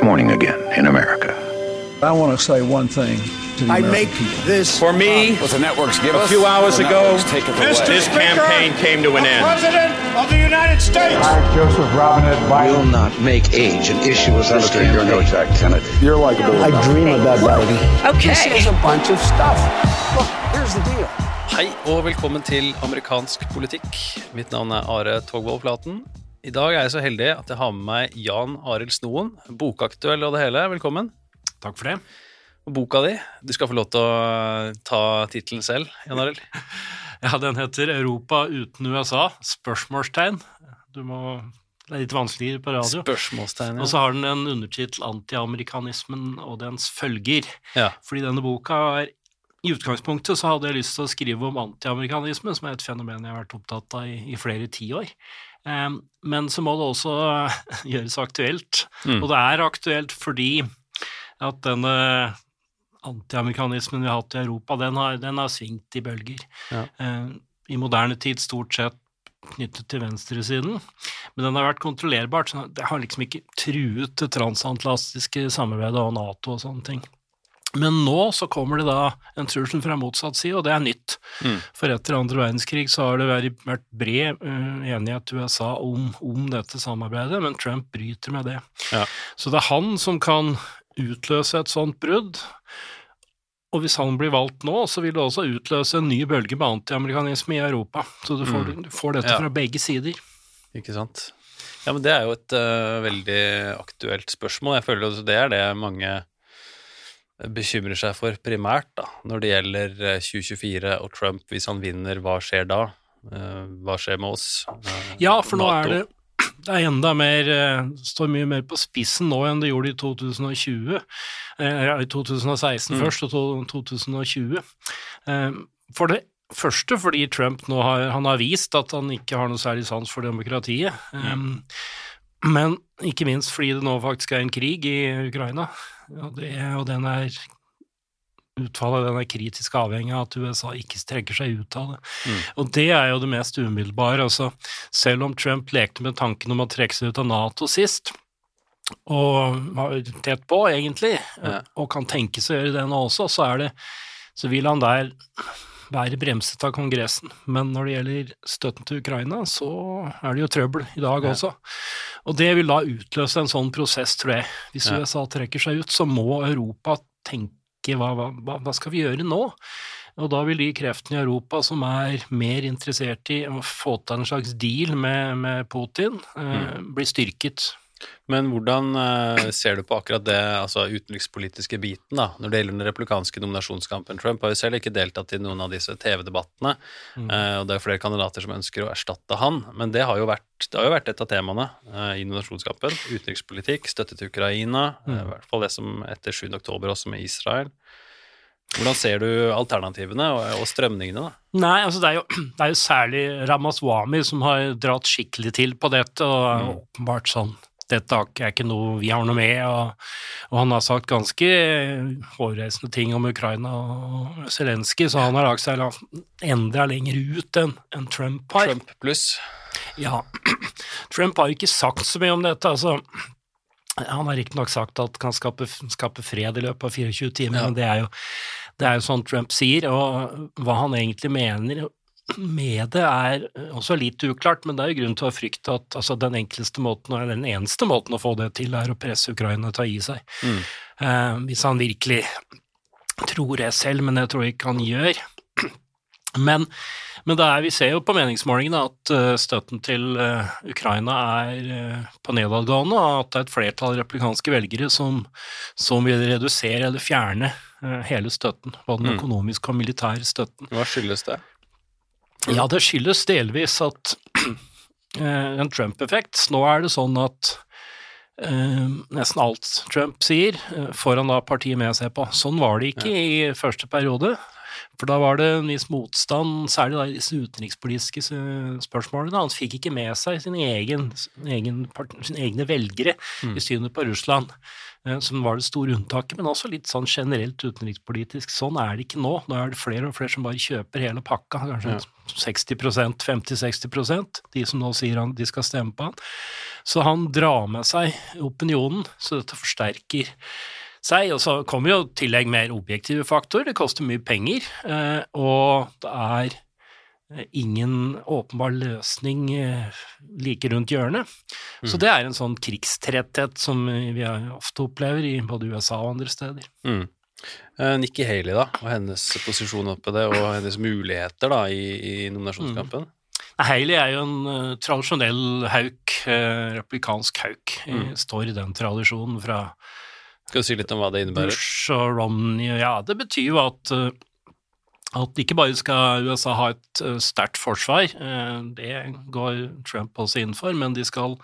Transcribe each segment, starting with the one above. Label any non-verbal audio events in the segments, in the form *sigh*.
It's morning again in America. I want to say one thing to the I American make people. this For me, What the networks give a us, few hours ago, networks take this campaign came to an end. President of the United States. Joseph Robinette Biden. will not make age an issue with this Senator, you're no. Jack Kennedy. You're likable. I dream of that baby. This is a bunch of stuff. Look, here's the deal. Hei og velkommen til amerikansk politikk. Mitt navn er Are Togvold Flaten. I dag er jeg så heldig at jeg har med meg Jan Arild Snoen, bokaktuell og det hele. Velkommen. Takk for det. Og boka di, du skal få lov til å ta tittelen selv, Jan Arild. *laughs* Ja, den heter 'Europa uten USA?' Spørsmålstegn. Du må Det er litt vanskeligere på radio. Spørsmålstegn. ja. Og så har den en undertittel 'Antiamerikanismen og dens følger'. Ja. Fordi denne boka er I utgangspunktet så hadde jeg lyst til å skrive om antiamerikanisme, som er et fenomen jeg har vært opptatt av i, i flere tiår. Um, men så må det også *laughs* gjøres aktuelt. Mm. Og det er aktuelt fordi at denne antiamerikanismen vi har hatt i Europa, den har, den har svingt i bølger. Ja. Um, I moderne tid stort sett knyttet til venstresiden, men den har vært kontrollerbart. så Det har liksom ikke truet det transatlantiske samarbeidet og Nato og sånne ting. Men nå så kommer det da en trussel fra motsatt side, og det er nytt. Mm. For etter andre verdenskrig så har det vært, bred eh, enighet i USA om, om dette samarbeidet, men Trump bryter med det. Ja. Så det er han som kan utløse et sånt brudd. Og hvis han blir valgt nå, så vil det også utløse en ny bølge med antiamerikanisme i Europa. Så du får, du får dette Ja. fra begge sider. Ikke sant. Ja, men det er jo et uh, veldig aktuelt spørsmål. Jeg føler det er det mange bekymrer seg for primært, da, når det gjelder eh, 2024 og Trump. Hvis han vinner, hva skjer da? Eh, hva skjer med oss? Eh, Ja, for nå NATO? er det *clears throat* det er enda mer eh, står mye mer på spissen nå enn det gjorde i 2020. Eh, ja, I 2016 Mm. først, og to- 2020. Eh, For det første fordi Trump nå har, han har vist at han ikke har noe særlig sans for demokratiet. Eh, Men ikke minst fordi det nå faktisk er en krig i Ukraina, og, det, og den er utfallet den er kritisk avhengig av at USA ikke trekker seg ut av det. Og det er jo det mest umiddelbare. Altså, selv om Trump lekte med tanken om å trekke seg ut av Nato sist, og var tett på, egentlig, Ja. og kan tenke seg å gjøre det nå også, så, er det, så vil han der være bremset av Kongressen. Men når det gjelder støtten til Ukraina, så er det jo trøbbel i dag Ja. også. Og det vil da utløse en sånn prosess, tror jeg. Hvis Ja. USA trekker seg ut, så må Europa tenke hva, hva, hva- skal vi gjøre nå? Og da vil de kreftene i Europa som er mer interessert i å få til en slags deal med, med Putin, eh, bli styrket. Men hvordan eh, ser du på akkurat det, altså utenrikspolitiske biten, da, når det gjelder den replikanske nominasjonskampen? Trump har jo selv ikke deltatt i noen av disse TV-debattene, mm. og det er flere kandidater som ønsker å erstatte han, men det har jo vært, det har jo vært et av temaene eh, i nominasjonskampen. Utenrikspolitikk, støtte til Ukraina, mm. i hvert fall det som etter 7. oktober også med Israel. Hvordan ser du alternativene og, strømningene, da? Nei, altså det er, jo, *clears throat* det er jo særlig Ramaswamy som har dratt skikkelig til på dette, og er åpenbart sånn dette er ikke noe vi har noe med, og, og han har sagt ganske hårreisende ting om Ukraina og Zelenskyj, så han har lagt seg enda lenger ut enn en Trump har. Trump pluss. Ja, *clears throat* Trump har ikke sagt så mye om dette, altså. Han har riktignok sagt at han kan skape, skape fred i løpet av 24 timer, Ja. men det er, jo, det er jo sånn Trump sier, og hva han egentlig mener med det er også litt uklart, men det er jo grunn til å frykte at altså, den enkleste måten, og den eneste måten å få det til, er å presse Ukraina til å gi seg. Mm. Eh, hvis han virkelig tror det selv, men jeg tror ikke han gjør. *clears throat* Men, men er, vi ser jo på meningsmålingene at uh, støtten til uh, Ukraina er uh, på nedadgående, og at det er et flertall replikanske velgere som, som vil redusere eller fjerne eh, hele støtten, både den Mm. økonomiske og militære støtten. Hva skyldes det? Ja, det skyldes delvis at *clears throat* eh, en Trump-effekt. Nå er det sånn at eh, nesten alt Trump sier, eh, får han da partiet med seg på. Sånn var det ikke i første periode. For da var det en viss motstand, særlig da i disse utenrikspolitiske spørsmålene. Han fikk ikke med seg sin egen, egen, sine egne velgere mm. i synet på Russland, eh, som var det store unntaket, men også litt sånn generelt utenrikspolitisk. Sånn er det ikke nå. Nå er det flere og flere som bare kjøper hele pakka, kanskje ja. 60% 50-60% de som nå sier han, de skal stemme på han. Så han drar med seg opinionen, så dette forsterker seg. Og så kommer jo tillegg mer objektive faktorer. Det koster mye penger, eh, og det er eh, ingen åpenbar løsning eh, like rundt hjørnet. Mm. Så det er en sånn krigstretthet som vi ofte opplever i både USA og andre steder. Mm. Nikki Haley, da, og hennes posisjon oppi det, og hennes muligheter da i, i nominasjonskampen? Mm. Haley er jo en uh, tradisjonell hauk, uh, replikansk hauk. Mm. Står i den tradisjonen fra skal du si litt om hva det innebærer? Bush og Romney, ja, det betyr jo at eh, at ikke bare skal USA ha et uh, sterkt forsvar, uh, det går Trump også inn for, men de skal,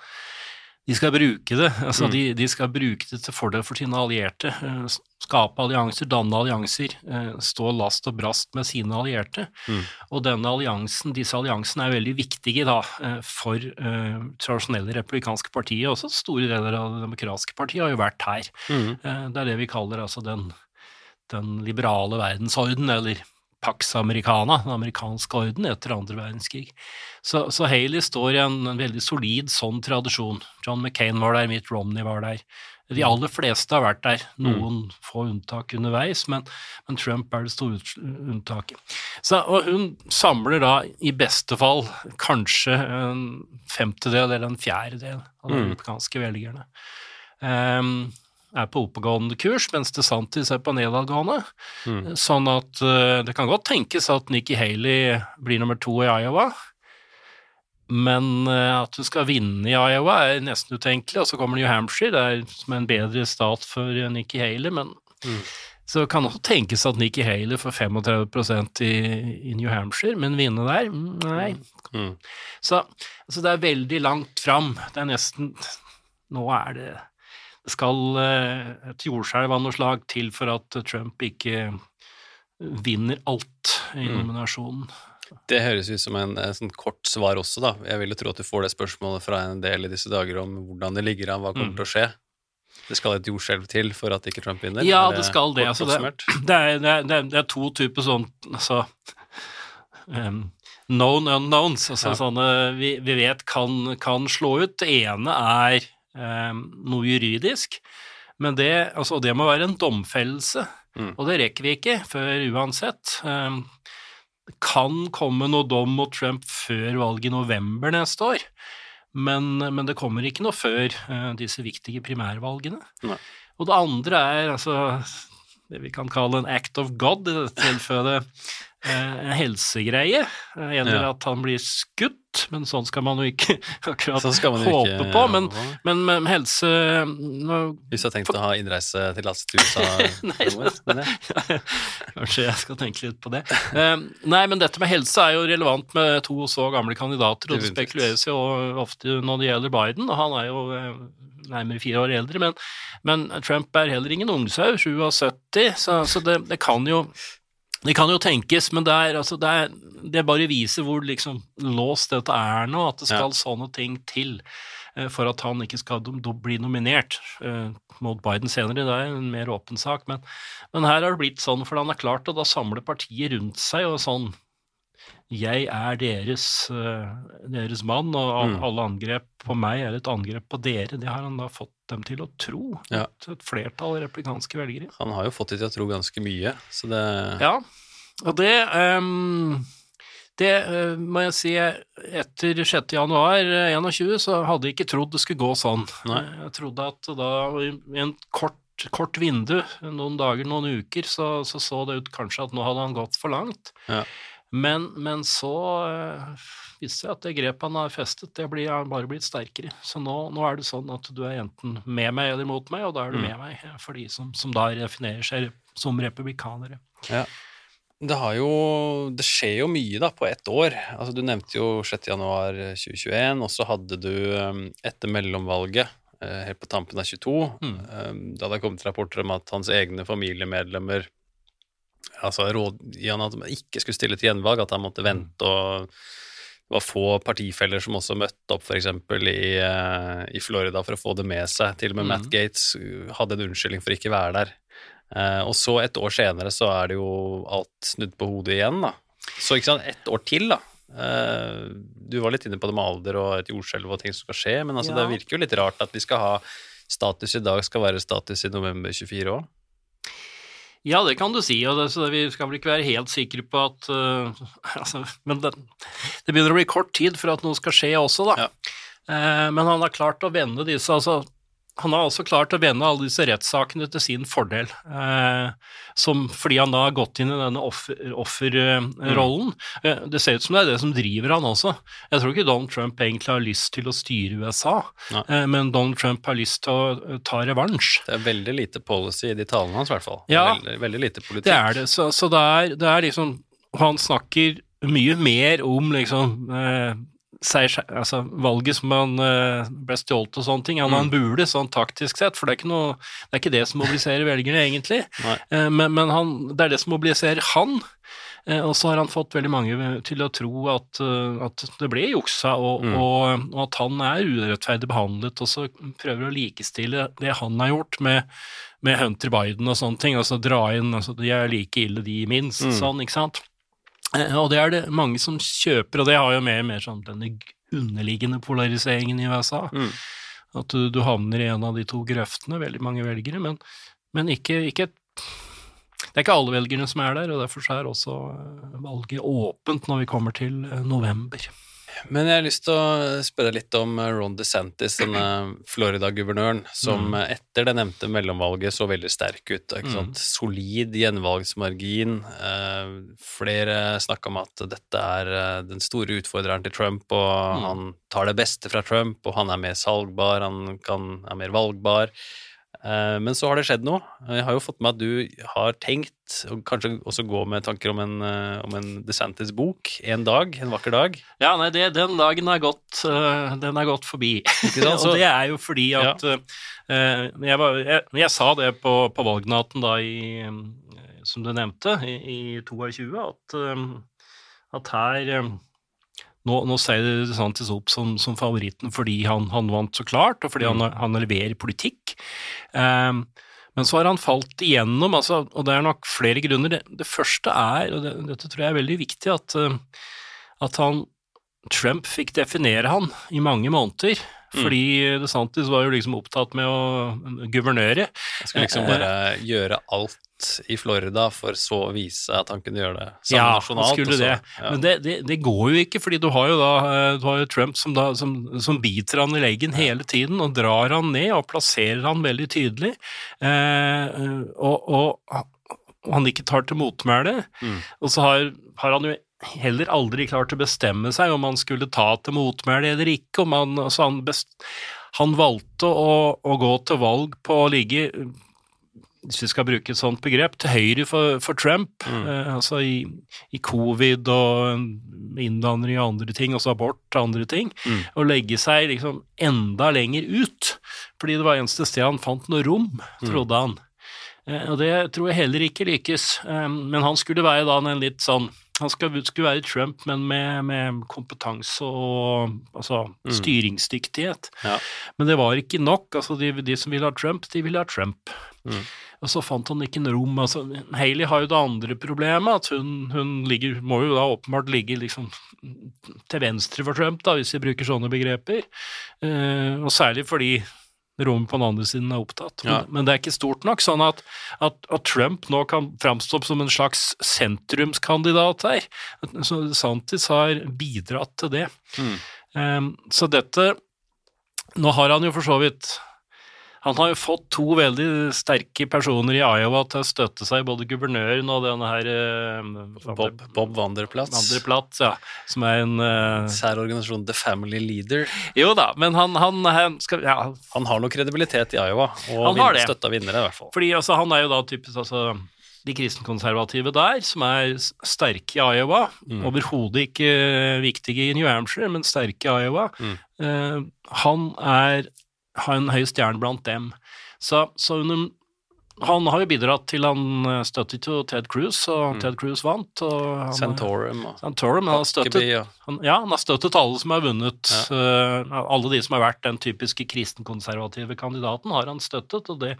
de skal bruke det. Altså, mm. de, de, skal bruke det til fordel for sine allierte. Uh, skape allianser, danne allianser, stå last og brast med sine allierte. Mm. Og denne alliansen, disse alliansene er veldig viktige da, for tradisjonelle republikanske partier. Også store deler av det demokratiske partiet har jo vært her. Mm. det er det vi kaller altså den, den liberale verdensorden, eller Pax Americana, den amerikanske orden, etter andre verdenskrig. Så, så Haley står i en, en, veldig solid sånn tradisjon. John McCain var der, Mitt Romney var der. De mm. aller fleste har vært der, mm. noen mm. få unntak underveis, men, men, Trump er det store unntaket. Så, og hun samler da i beste fall kanskje en femtedel eller en fjerdedel av de mm. amerikanske velgerne. Um, er på oppegående kurs, mens DeSantis er på nedadgående. Mm. Sånn at uh, det kan godt tenkes at Nikki Haley blir nummer to i Iowa. Men uh, at hun skal vinne i Iowa er nesten utenkelig. Og så kommer New Hampshire, det er som en bedre stat for Nikki Haley, men mm. Så det kan også tenkes at Nikki Haley får 35 i, i New Hampshire, men vinne der? Mm, nei. Mm. Så altså det er veldig langt fram. Det er nesten Nå er det skal eh, et jordskjelv av noe slag til for at Trump ikke vinner alt i mm. nominasjonen. Det høres ut som en, en sånn kort svar også, da. Jeg vil jo tro at du får det spørsmålet fra en del i disse dager om hvordan det ligger an, hva kommer mm. til å skje. Det skal et jordskjelv til for at ikke Trump vinner? Ja, det, skal det. Altså, det, *clears throat* det, er, det, er, det, er, to typer sånn altså um, Known unknowns, altså ja. sånne vi, vi vet kan, kan, slå ut. Det ene er noe juridisk. Men det, altså, det må være en domfellelse, mm. og det rekker vi ikke før uansett. Ehm, det kan komme noe dom mot Trump før valget i november neste år, men, men det kommer ikke noe før uh, disse viktige primærvalgene. Nei. Og det andre er altså det vi kan kalle en act of God, i dette tilfellet Eh, en helsegreie. Eller ja. at han blir skutt, men sånn skal man jo ikke *laughs* akkurat sånn håpe ikke, på. Men, men, men, helse nå, Hvis du har tenkt for, å ha innreisetillatelse til USA? *laughs* nei, *laughs* kanskje jeg skal tenke litt på det. Uh, nei, men dette med helse er jo relevant med to så gamle kandidater, og det spekuleres jo ofte når det gjelder Biden, og han er jo uh, nærmere fire år eldre, men, men, Trump er heller ingen ungsau, 77, så, så det, det kan jo det kan jo tenkes, men det, er, altså, det, er, det bare viser hvor liksom låst dette er nå, at det skal ja. sånne ting til eh, for at han ikke skal bli nominert eh, mot Biden senere. Det er en mer åpen sak, men, men her har det blitt sånn, for han har klart å da samle partiet rundt seg og sånn jeg er deres, uh, deres mann, og mm. alle angrep på meg er et angrep på dere. Det har han da fått dem til å tro. Ja. Et flertall replikanske velgere. Han har jo fått dem til å tro ganske mye, så det Ja, og det um, det uh, må jeg si, etter 6. januar 21 eh, så hadde jeg ikke trodd det skulle gå sånn. Nei. Jeg trodde at da i en kort kort vindu, noen dager, noen uker, så, så, så det ut kanskje at nå hadde han gått for langt. Ja. Men, men så uh, viste det seg at det grepet han har festet, det blir, bare blitt sterkere. Så nå, nå, er det sånn at du er enten med meg eller mot meg, og da er du mm. med meg for de som, som da definerer seg som republikanere. Ja. Det, jo, det skjer jo mye da på ett år. Altså, du nevnte jo 6.1.2021, og så hadde du etter mellomvalget helt på tampen av 22, mm. da det kommet rapporter om at hans egne familiemedlemmer altså, rådgi han at man ikke skulle stille til gjenvalg, at han måtte vente og det var få partifeller som også møtte opp f.eks. I, uh, i Florida for å få det med seg. Til og med mm. Matt Gates hadde en unnskyldning for ikke å være der. Uh, og så, et år senere, så er det jo alt snudd på hodet igjen, da. Så ikke sant, ett år til, da. Uh, du var litt inne på det med alder og et jordskjelv og ting som skal skje, men altså, ja. det virker jo litt rart at vi skal ha status i dag, skal være status i november 24 òg. Ja, det kan du si, og det, så vi skal vel ikke være helt sikre på at uh, *laughs* altså, Men det, det, begynner å bli kort tid for at noe skal skje også, da. Ja. Uh, men han har klart å vende disse altså, han har også klart å vende alle disse rettssakene til sin fordel, eh, som, fordi han da har gått inn i denne offerrollen. Mm. Eh, det ser ut som det er det som driver han også. Jeg tror ikke Donald Trump egentlig har lyst til å styre USA, eh, men Donald Trump har lyst til å eh, ta revansj. Det er veldig lite policy i de talene hans, i hvert fall. Ja, veldig, veldig, lite politikk. Det er det. Så, så det, er, det, er, liksom Han snakker mye mer om liksom eh, seg, altså, valget som han uh, ble stjålet og sånne ting. Han mm. burde, sånn taktisk sett, for det er ikke, noe, det, er ikke det som mobiliserer velgerne, egentlig. Uh, men, men han, det er det som mobiliserer han. Uh, og så har han fått veldig mange til å tro at, at det ble juksa, og, mm. og, og, at han er urettferdig behandlet, og så prøver å likestille det han har gjort, med, med Hunter Biden og sånne ting. Altså dra inn altså, De er like ille, de minst, mm. sånn, ikke sant. Eh, og det er det mange som kjøper, og det har jo mer og mer sånn denne underliggende polariseringen i USA. Mm. At du, du, havner i en av de to grøftene, veldig mange velgere, men, men ikke, ikke, Det er ikke alle velgerne som er der, og derfor er også eh, valget åpent når vi kommer til eh, november. Men jeg har lyst til å spørre litt om eh, Ron DeSantis, denne Florida-guvernøren, som mm. etter det nevnte mellomvalget så veldig sterk ut. Mm. Solid gjenvalgsmargin. Eh, flere snakka om at dette er eh, den store utfordreren til Trump, og mm. han tar det beste fra Trump, og han er mer salgbar, han kan, er mer valgbar. Eh, men så har det skjedd noe. Jeg har jo fått med at du har tenkt, og kanskje også gå med tanker om en, eh, om en DeSantis bok, en dag, en vakker dag. Ja, nei, det, den dagen er gått, eh, den er gått forbi. *laughs* og det er jo fordi at ja. jeg, var, jeg, jeg, sa det på, på valgnatten da i Som du nevnte, i, i 22, at, at her nå, nå jeg DeSantis opp som, som, favoritten fordi han, han, vant så klart, og fordi mm. han, han, leverer politikk. Um, men så har han falt igjennom, altså, og det er nok flere grunner. Det, det første er, og det, dette tror jeg er veldig viktig, at, uh, at han, Trump fikk definere han i mange måneder. Mm. Fordi DeSantis var jo liksom opptatt med å guvernøre. Han skulle liksom bare gjøre alt i Florida for så å vise at han kunne gjøre det samme ja, nasjonalt. Skulle det. Ja. Men det, det, det, går jo ikke, fordi du har jo da du har jo Trump som, da, som, som biter han i leggen hele tiden og drar han ned og plasserer han veldig tydelig. Eh, og, og, han ikke tar til motmæle. Mm. Og så har, har, han jo heller aldri klart å bestemme seg om han skulle ta til motmæle eller ikke. han, altså han, best, han valgte å, å, gå til valg på å ligge hvis vi skal bruke et sånt begrep, til høyre for, for Trump. Mm. Eh, altså i, i, covid og innvandring og andre ting, også abort og andre ting. Mm. Og legge seg liksom enda lenger ut, fordi det var eneste sted han fant noe rom, mm. trodde han. Eh, og det tror jeg heller ikke lykkes. Eh, men han skulle være da en litt sånn han skulle, skulle være Trump, men med, med kompetanse og altså, mm. styringsdyktighet. Ja. Men det var ikke nok. altså De, de som ville ha Trump, de ville ha Trump. Mm. Og så fant han ikke noe rom. altså Haley har jo det andre problemet, at hun, hun ligger, må jo da åpenbart ligge liksom til venstre for Trump, da, hvis vi bruker sånne begreper. Eh, og særlig fordi rommet på den andre siden er opptatt. Ja. Men, men, det er ikke stort nok, sånn at, at, at Trump nå kan framstå som en slags sentrumskandidat her. Så Santis har bidratt til det. Mm. Um, så dette Nå har han jo for så vidt han har jo fått to veldig sterke personer i Iowa til å støtte seg, både guvernøren og denne her uh, Bob, Bob Wanderplatz. Wanderplatz, ja. Som er en uh, Sær organisasjon The Family Leader. Jo da, men han Han, han, skal, ja. han har noe kredibilitet i Iowa, og vin, støtta vinnere, i hvert fall. Fordi altså, han er jo da typisk altså de kristenkonservative der, som er sterke i Iowa. Mm. Overhodet ikke viktige i New Hampshire, men sterke i Iowa. Mm. Uh, han er ha en høy stjerne blant dem. Så, så under han har jo bidratt til Han eh, støttet jo Ted Cruz, og Mm. Ted Cruz vant. Og han, Santorum og Santorum. Han har støttet, han, ja, han har støttet alle som har vunnet. eh, alle de som har vært den typiske kristenkonservative kandidaten, har han støttet, og det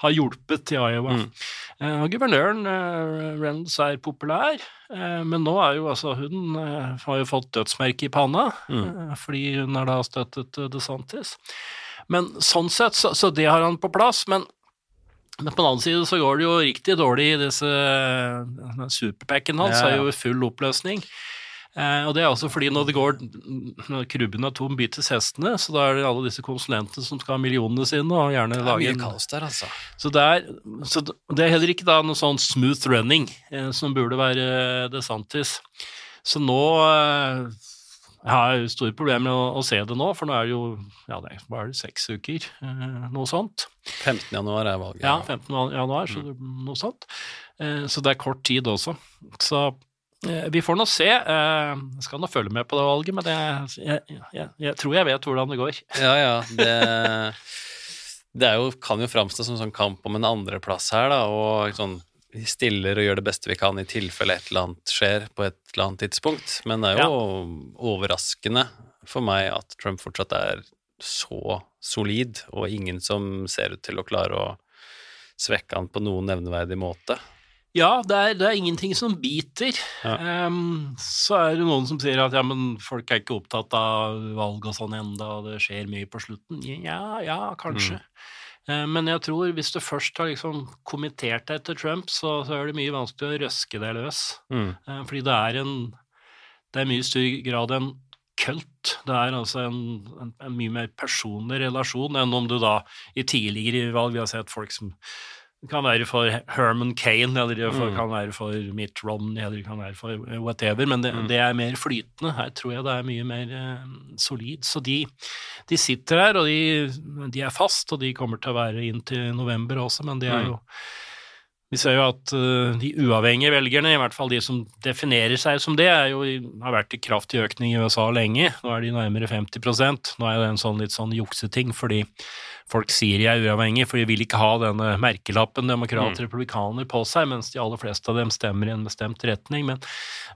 har hjulpet i Iowa. Mm. Uh, guvernøren uh, Reynolds er populær, uh, men nå er jo altså hun eh, har jo fått dødsmerke i panna Mm. eh, fordi hun har da støttet uh, DeSantis. Men sånn sett, så, så det har han på plass. men men på den annen side så går det jo riktig dårlig i disse Superpacken hans Ja, ja. er jo i full oppløsning. Eh, og det er også fordi når det går når krubben er tom, bites hestene, så da er det alle disse konsulentene som skal ha millionene sine og gjerne Det er lage en kaos der, altså. så det, er, så det er heller ikke da noe sånn smooth running eh, som burde være eh, DeSantis. Så nå eh, jeg har store problemer med å, å se det nå, for nå er det jo ja, det er, hva er det, seks uker, eh, noe sånt. 15. januar er valget. Ja, 15. januar, så det, noe sånt. Eh, så det er kort tid også. Så eh, vi får nå se. Eh, jeg skal nå følge med på det valget, men det, jeg, jeg, jeg tror jeg vet hvordan det går. Ja, ja. *laughs* Det, det er jo, kan jo framstå som en sånn kamp om en andreplass her, da, og sånn vi stiller og gjør det beste vi kan i tilfelle et eller annet skjer på et eller annet tidspunkt. Men det er jo overraskende for meg at Trump fortsatt er så solid, og ingen som ser ut til å klare å svekke han på noen nevneverdig måte. Ja, det er, det er ingenting som biter. Ja. Um, så er det noen som sier at ja, men folk er ikke opptatt av valg og sånn enda, og det skjer mye på slutten. Ja, ja, kanskje. Eh, men jeg tror hvis du først har liksom kommentert deg til Trump, så, så er det mye vanskelig å røske deg løs. Mm. Eh, fordi det er en Det er mye større grad en kult. Det er altså en, en, en mye mer personlig relasjon enn om du da i tidligere valg Vi har sett folk som det kan være for Herman Kane, eller det for, Mm. kan være for Mitt Romney, eller det kan være for whatever, men det, Mm. det er mer flytende. Her tror jeg det er mye mer eh, solid. Så de, de sitter her, og de, de er fast, og de kommer til å være inn til november også, men det er Mm. Vi ser jo at eh, de uavhengige velgerne, i hvert fall de som definerer seg som det, er jo, har vært i kraftig økning i USA lenge. Nå er de nærmere 50% Nå er det en sånn litt sånn jukseting, fordi folk sier de er uavhengige, for de vil ikke ha denne merkelappen demokrat republikaner på seg, mens de aller fleste av dem stemmer i en bestemt retning. Men,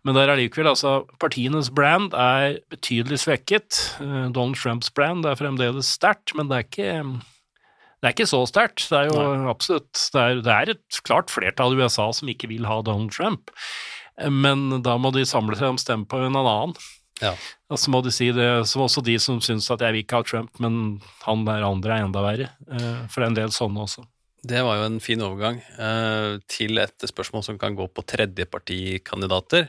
men der allikevel, altså, partienes brand er betydelig svekket. Eh, Donald Trumps brand er fremdeles sterkt, men det er ikke det er ikke så sterkt. Det er jo absolutt det er, det er et klart flertall i USA som ikke vil ha Donald Trump, men da må de samle seg om stemme på en annen. Ja. Og så må de si det, som også de som syns at jeg vil ikke ha Trump, men han der andre er enda verre. Eh, For det er en del sånne også. Det var jo en fin overgang eh, til et spørsmål som kan gå på tredjepartikandidater.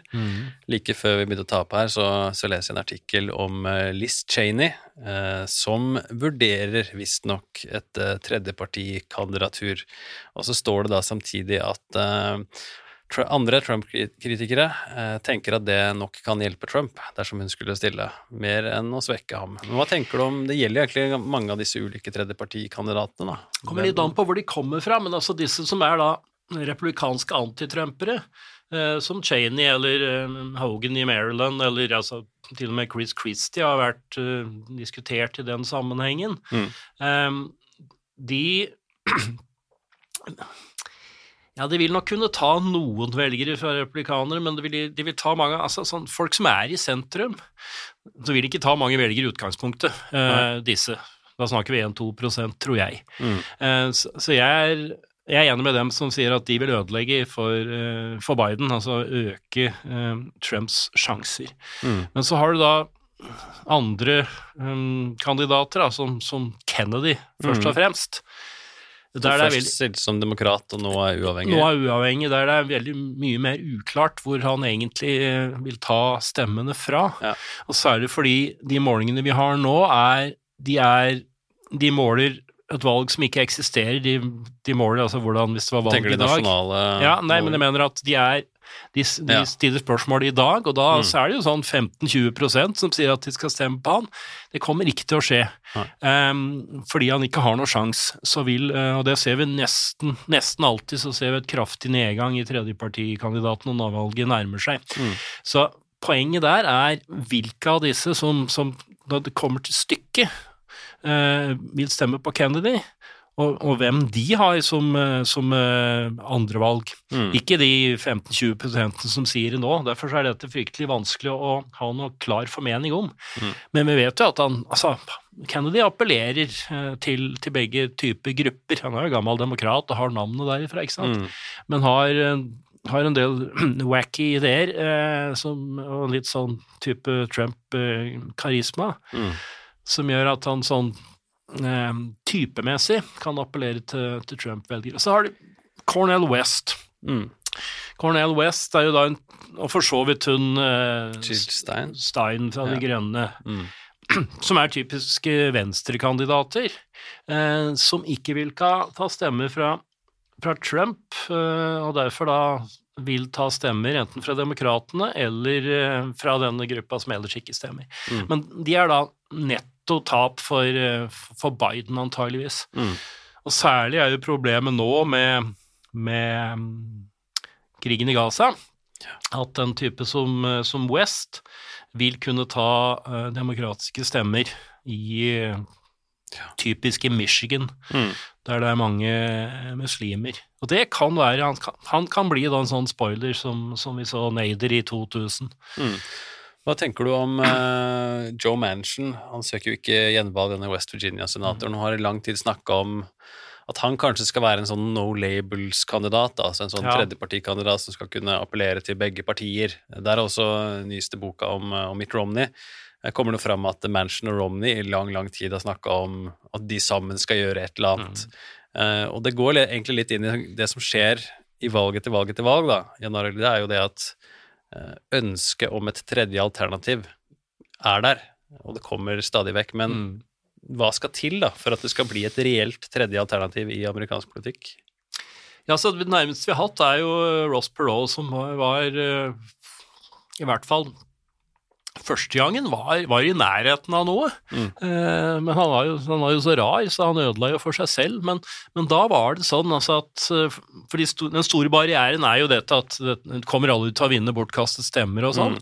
Like før vi begynte å ta opp her, så, så leser jeg en artikkel om eh, Liz Cheney, eh, som vurderer visstnok et tredjepartikandidatur. Og så står det da samtidig at eh, andre Trump-kritikere eh, tenker at det nok kan hjelpe Trump dersom hun skulle stille, mer enn å svekke ham. Men hva tenker du om Det gjelder jo egentlig mange av disse ulike tredjepartikandidatene, da. Kommer litt an på hvor de kommer fra, men altså disse som er da republikanske antitrumpere, eh, som Cheney eller eh, Hogan i Maryland, eller altså til og med Chris Christie har vært diskutert i den sammenhengen, Mm. eh, de *clears throat* ja, de vil nok kunne ta noen velgere fra republikanere, men de vil, de vil ta mange altså sånn, Folk som er i sentrum, så vil de ikke ta mange velgere i utgangspunktet, eh, disse. Da snakker vi 1-2% tror jeg. Mm. Eh, så, så jeg er, jeg er enig med dem som sier at de vil ødelegge for, uh, for Biden, altså øke Trumps sjanser. Mm. Men så har du da andre um, kandidater, da, som, som Kennedy, først Mm. og fremst. Der det er Først veldig, stilte som demokrat, og nå er uavhengig. nå er uavhengig, der det er veldig mye mer uklart hvor han egentlig eh, vil ta stemmene fra. Ja. Og særlig fordi de målingene vi har nå, er De, er, de måler et valg som ikke eksisterer. De, de måler altså hvordan Hvis det var valg i dag. Tenker de nasjonale Ja, nei, men jeg mener at de er de, de Ja. stiller spørsmål i dag, og da Mm. er det jo sånn 15-20% som sier at de skal stemme på han. Det kommer ikke til å skje. Ehm, fordi han ikke har noen sjans, så vil, eh, og det ser vi nesten, nesten alltid, så ser vi et kraftig nedgang i tredjepartikandidaten når valget nærmer seg. Mm. Så poenget der er hvilke av disse som, som når det kommer til stykket, eh, vil stemme på Kennedy, og, og hvem de har som, eh, som eh, andrevalg. Mm. Ikke de 15-20% som sier det nå. Derfor er dette fryktelig vanskelig å ha noe klar formening om. Mm. Men vi vet jo at han altså, Kennedy appellerer eh, til, til begge typer grupper. Han er jo gammel demokrat og har navnet derifra, ikke sant? Mm. men har, har en del *clears throat* wacky ideer, eh, som, og litt sånn type Trump-karisma, Mm. som gjør at han sånn eh, typemessig kan appellere til, til Trump-velgere. Så har du Cornel West. Mm. Cornel West er jo da en Og for så vidt hun eh, Stein. Stein fra De Grønne, Mm. *clears throat* som er typiske venstrekandidater, eh, som ikke vil ta, ta stemmer fra, fra Trump, eh, og derfor da vil ta stemmer enten fra demokratene eller eh, fra denne gruppa som ellers ikke stemmer. Mm. Men de er da netto tap for, eh, for Biden, antageligvis. Mm. Og særlig er jo problemet nå med, med mm, krigen i Gaza, at en type som, eh, som West vil kunne ta uh, demokratiske stemmer i typiske typisk Michigan, Mm. der det er mange muslimer. Og det kan være Han kan, han kan bli da en sånn spoiler som, som vi så Nader i 2000. Mm. Hva tenker du om uh, Joe Manchin? Han søker jo ikke gjenvalg, denne West Virginia-senatoren. Han har i lang tid snakka om at han kanskje skal være en sånn no labels-kandidat, altså en sånn Ja. tredjepartikandidat som skal kunne appellere til begge partier. Der er også nyeste boka om, eh, om Mitt Romney. Det kommer det fram at Manchin og Romney i lang, lang tid har snakka om at de sammen skal gjøre et eller annet. Eh, og det går egentlig litt inn i det som skjer i valg etter valg etter valg, da, Jan Arild. Det er jo det at eh, ønsket om et tredje alternativ er der, og det kommer stadig vekk. Men Mm. hva skal til da for at det skal bli et reelt tredje alternativ i amerikansk politikk? Ja, så Det nærmeste vi har hatt, er jo Ross Perot, som var, var eh, i hvert fall Første gangen var, var i nærheten av noe, Mm. eh, men han var, jo, han var jo så rar, så han ødela jo for seg selv. Men, men da var det sånn altså at eh, For de sto, den store barrieren er jo dette at det kommer alle til å vinne bortkastet stemmer og sånn.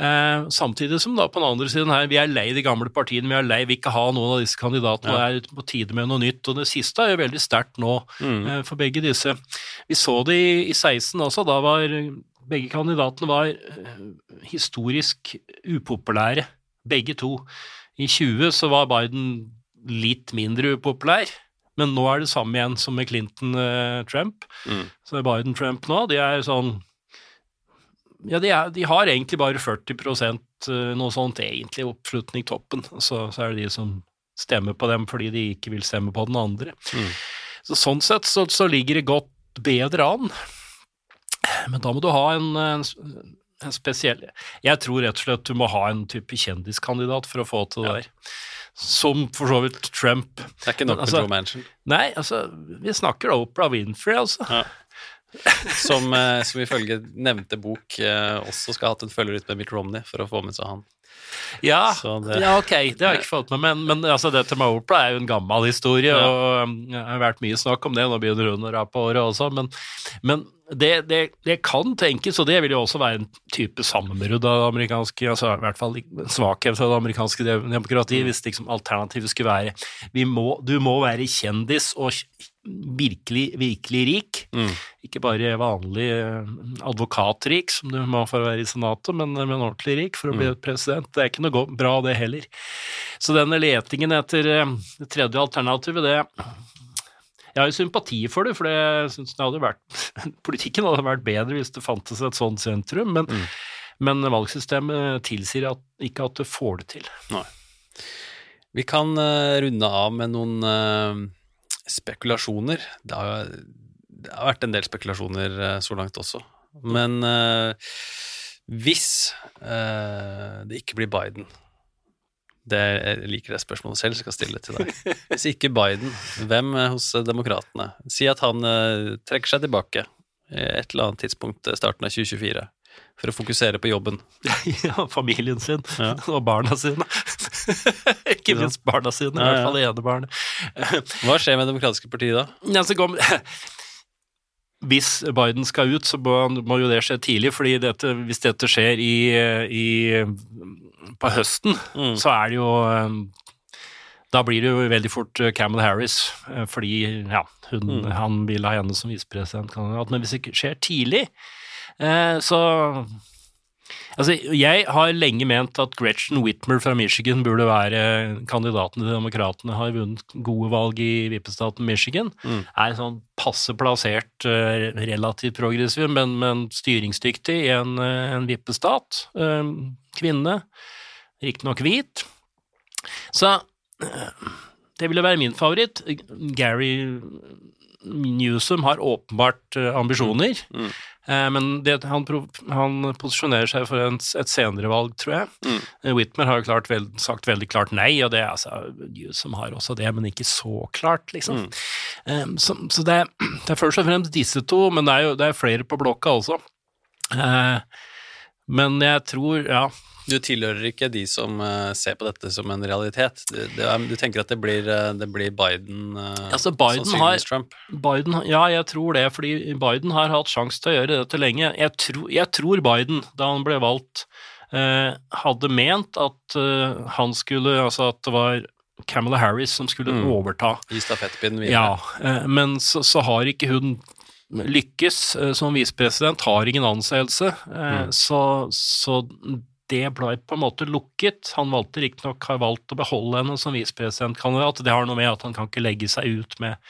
Eh, samtidig som da på den andre siden her, vi er lei de gamle partiene, vi er lei vi ikke ha noen av disse kandidatene, og er på tide med noe nytt. Og det siste er jo veldig sterkt nå Mm. eh, for begge disse. Vi så det i, i 16 også, da var begge kandidatene var eh, historisk upopulære, begge to. I 20 så var Biden litt mindre upopulær, men nå er det samme igjen som med Clinton-Trump. Mm. Så er Biden-Trump nå, de er sånn ja, de, er, de har egentlig bare 40 eh, noe sånt egentlig oppslutning toppen. Så, så er det de som stemmer på dem fordi de ikke vil stemme på den andre. Mm. Så sånn sett så, så ligger det godt bedre an. Men da må du ha en, en, en spesiell Jeg tror rett og slett du må ha en type kjendiskandidat for å få til det der. Som for så vidt Trump. Det er ikke nok Altså- med Joe Manchin, Nei, altså, vi snakker da Oprah Winfrey, altså. som, eh, som ifølge nevnte bok eh, også skal ha hatt en følger ut med Mitt Romney for å få med seg han. Ja, Så det- ja, ok, det har jeg ikke fått med men, men altså, dette med Oprah er jo en gammel historie, Ja. og det har vært mye snakk om det, nå begynner hun å rape året også, men, men det, det, det kan tenkes, og det vil jo også være en type sammenbrudd av det amerikanske, altså i hvert fall svakhet av det amerikanske demokratiet, hvis liksom alternativet skulle være vi må, du må være kjendis og virkelig, virkelig rik, Mm. ikke bare vanlig eh, advokatrik, som du må for å være i senatet, men, men ordentlig rik for å bli president. Det er ikke noe bra, det heller. Så denne letingen etter eh, det tredje alternativet, det Jeg har jo sympati for det, for jeg synes det hadde vært *laughs* Politikken hadde vært bedre hvis det fantes et sånt sentrum, men, men valgsystemet tilsier at, ikke at det får det til. Vi kan uh, runde av med noen uh, spekulasjoner. Det har, det har vært en del spekulasjoner uh, så langt også. Men hvis det ikke blir Biden det, Jeg liker det spørsmålet selv, så jeg skal stille det til deg. Hvis ikke Biden, hvem eh, hos eh, demokratene? Si at han eh, trekker seg tilbake i et eller annet tidspunkt eh, starten av 2024 for å fokusere på jobben. *laughs* ja, familien sin Ja. og barna sine. *laughs* ikke minst barna sine, i Ja, hvert fall det ene barnet. *laughs* Hva skjer med Det demokratiske partiet da? Ja, så kom, hvis Biden skal ut, så må, må jo det skje tidlig, fordi dette, hvis dette skjer i, i, på høsten, Mm. så er det jo um, da blir det jo veldig fort Camel Harris, fordi ja, hun, mm. han vil ha henne som visepresidentkandidat. Men hvis det skjer tidlig, så Altså, jeg har lenge ment at Gretchen Whitmer fra Michigan burde være kandidaten til Demokratene. Har vunnet gode valg i vippestaten Michigan. Mm. Er sånn passe plassert, eh, relativt progressiv, men, men styringsdyktig i en, eh, en vippestat. Eh, kvinne. Riktignok hvit. Så det ville være min favoritt. Gary Newsom har åpenbart ambisjoner. Mm. Mm. Eh, men det, han, han, posisjonerer seg for en, et senere valg, tror jeg. Mm. Eh, Whitmer har jo klart veld, sagt veldig klart nei, og det altså Newsom har også det, men ikke så klart, liksom. Mm. Så, så det, *clears throat* det, er først og fremst disse to, men det er jo det er flere på blokka også. Men jeg tror, ja du tilhører ikke de som uh, ser på dette som en realitet. Du, er, du tenker at det blir, uh, det blir Biden, uh, altså Biden sannsynligvis Trump? Biden, ja, jeg tror det, fordi Biden har hatt sjanse til å gjøre dette lenge. Jeg, tro, jeg tror Biden, da han ble valgt, hadde ment at han skulle Altså at det var Camilla Harris som skulle mm. overta. I stafettpinnen videre. Ja, men så, så har ikke hun lykkes som visepresident, har ingen anseelse. Mm. Så, så, det ble på en måte lukket. Han valgte riktignok har valgt å beholde henne som visepresidentkandidat. Det har noe med at han kan ikke legge seg ut med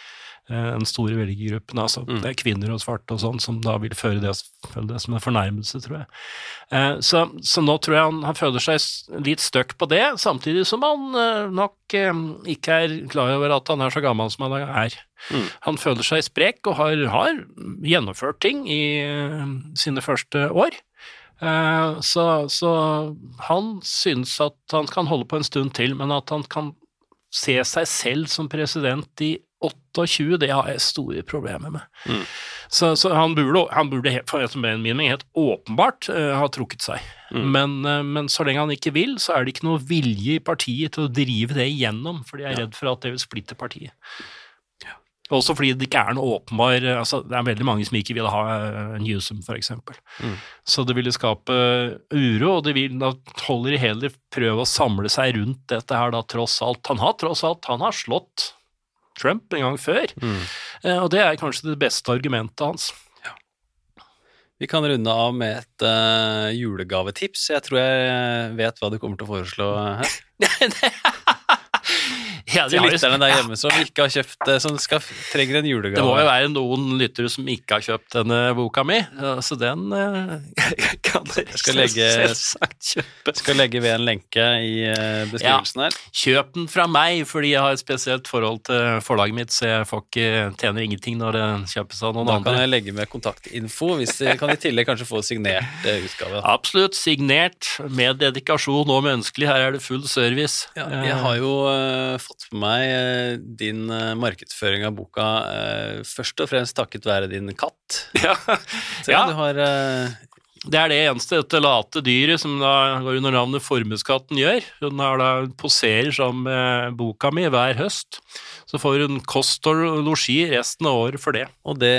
den store velgergruppen. Altså, mm. Det er kvinner og svarte og sånn som da vil føre det, det som en fornærmelse, tror jeg. Uh, så, så, nå tror jeg han, han føler seg litt stuck på det, samtidig som han uh, nok ikke er klar over at han er så gammel som han er. Mm. Han føler seg sprek og har, har gjennomført ting i sine første år. Eh, så, så, han synes at han kan holde på en stund til, men at han kan se seg selv som president i 28, det har jeg store problemer med. Mm. Så, så, han burde, han burde min mening helt åpenbart uh, ha trukket seg. Mm. Men, uh, men, så lenge han ikke vil, så er det ikke noe vilje i partiet til å drive det igjennom, for de er ja. redd for at det vil splitte partiet. Også fordi det ikke er noe åpenbar altså Det er veldig mange som ikke vil ha eh, Newsom, f.eks. Mm. Så det ville skape uro, og det vil, da holder de heller prøve å samle seg rundt dette her, da, tross alt. Han har tross alt han har slått Trump en gang før, mm. Eh, og det er kanskje det beste argumentet hans. Vi kan runde av med et uh, julegavetips. Jeg tror jeg vet hva du kommer til å foreslå her. *laughs* ja, til lytterne der hjemme som ikke har kjøpt som skal, trenger en julegave. Det må jo være noen lyttere som ikke har kjøpt denne boka mi, så den uh, *laughs* kan dere skal legge, kjøpe. Skal legge ved en lenke i uh, beskrivelsen her. Ja, kjøp den fra meg, fordi jeg har et spesielt forhold til forlaget mitt, så jeg får ikke, tjener ingenting når det kjøpes av noen da andre. Da kan jeg legge med kontaktinfo, hvis de kan i tillegg kanskje få signert utgave. Absolutt, signert, med dedikasjon og menneskelig. Her er det full service. Ja, jeg har jo fått med meg eh, din eh, markedsføring av boka eh, først og fremst takket være din katt. Ja. Så ja. du har det er det eneste dette late dyret som da går under navnet Formueskatten gjør. Hun da poserer sammen med boka mi hver høst. Så får hun kost og losji resten av året for det. Og det,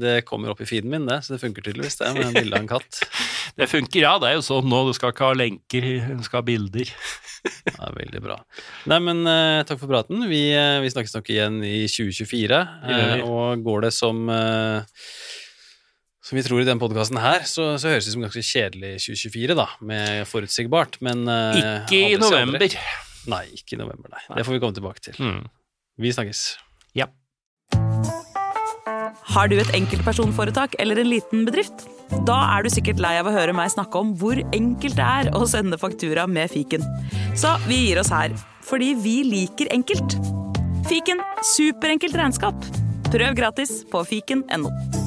det, kommer opp i feeden min, det, så det funker tydeligvis, det, med bilde av en katt. *laughs* det funker, ja. Det er jo sånn nå, du skal ikke ha lenker, du skal ha bilder. *laughs* ja, veldig bra. Nei, men uh, takk for praten. Vi, uh, vi, snakkes nok igjen i 2024, uh, eh, og går det som som vi tror i denne podkasten her, så, så, høres det ut som ganske kjedelig 2024, da, med forutsigbart, men Ikke i november. Nei, ikke i november, nei. Det får vi komme tilbake til. Mm. Vi snakkes. Ja. Har du et enkeltpersonforetak eller en liten bedrift? Da er du sikkert lei av å høre meg snakke om hvor enkelt det er å sende faktura med fiken. Så vi gir oss her, fordi vi liker enkelt. Fiken superenkelt regnskap. Prøv gratis på fiken.no.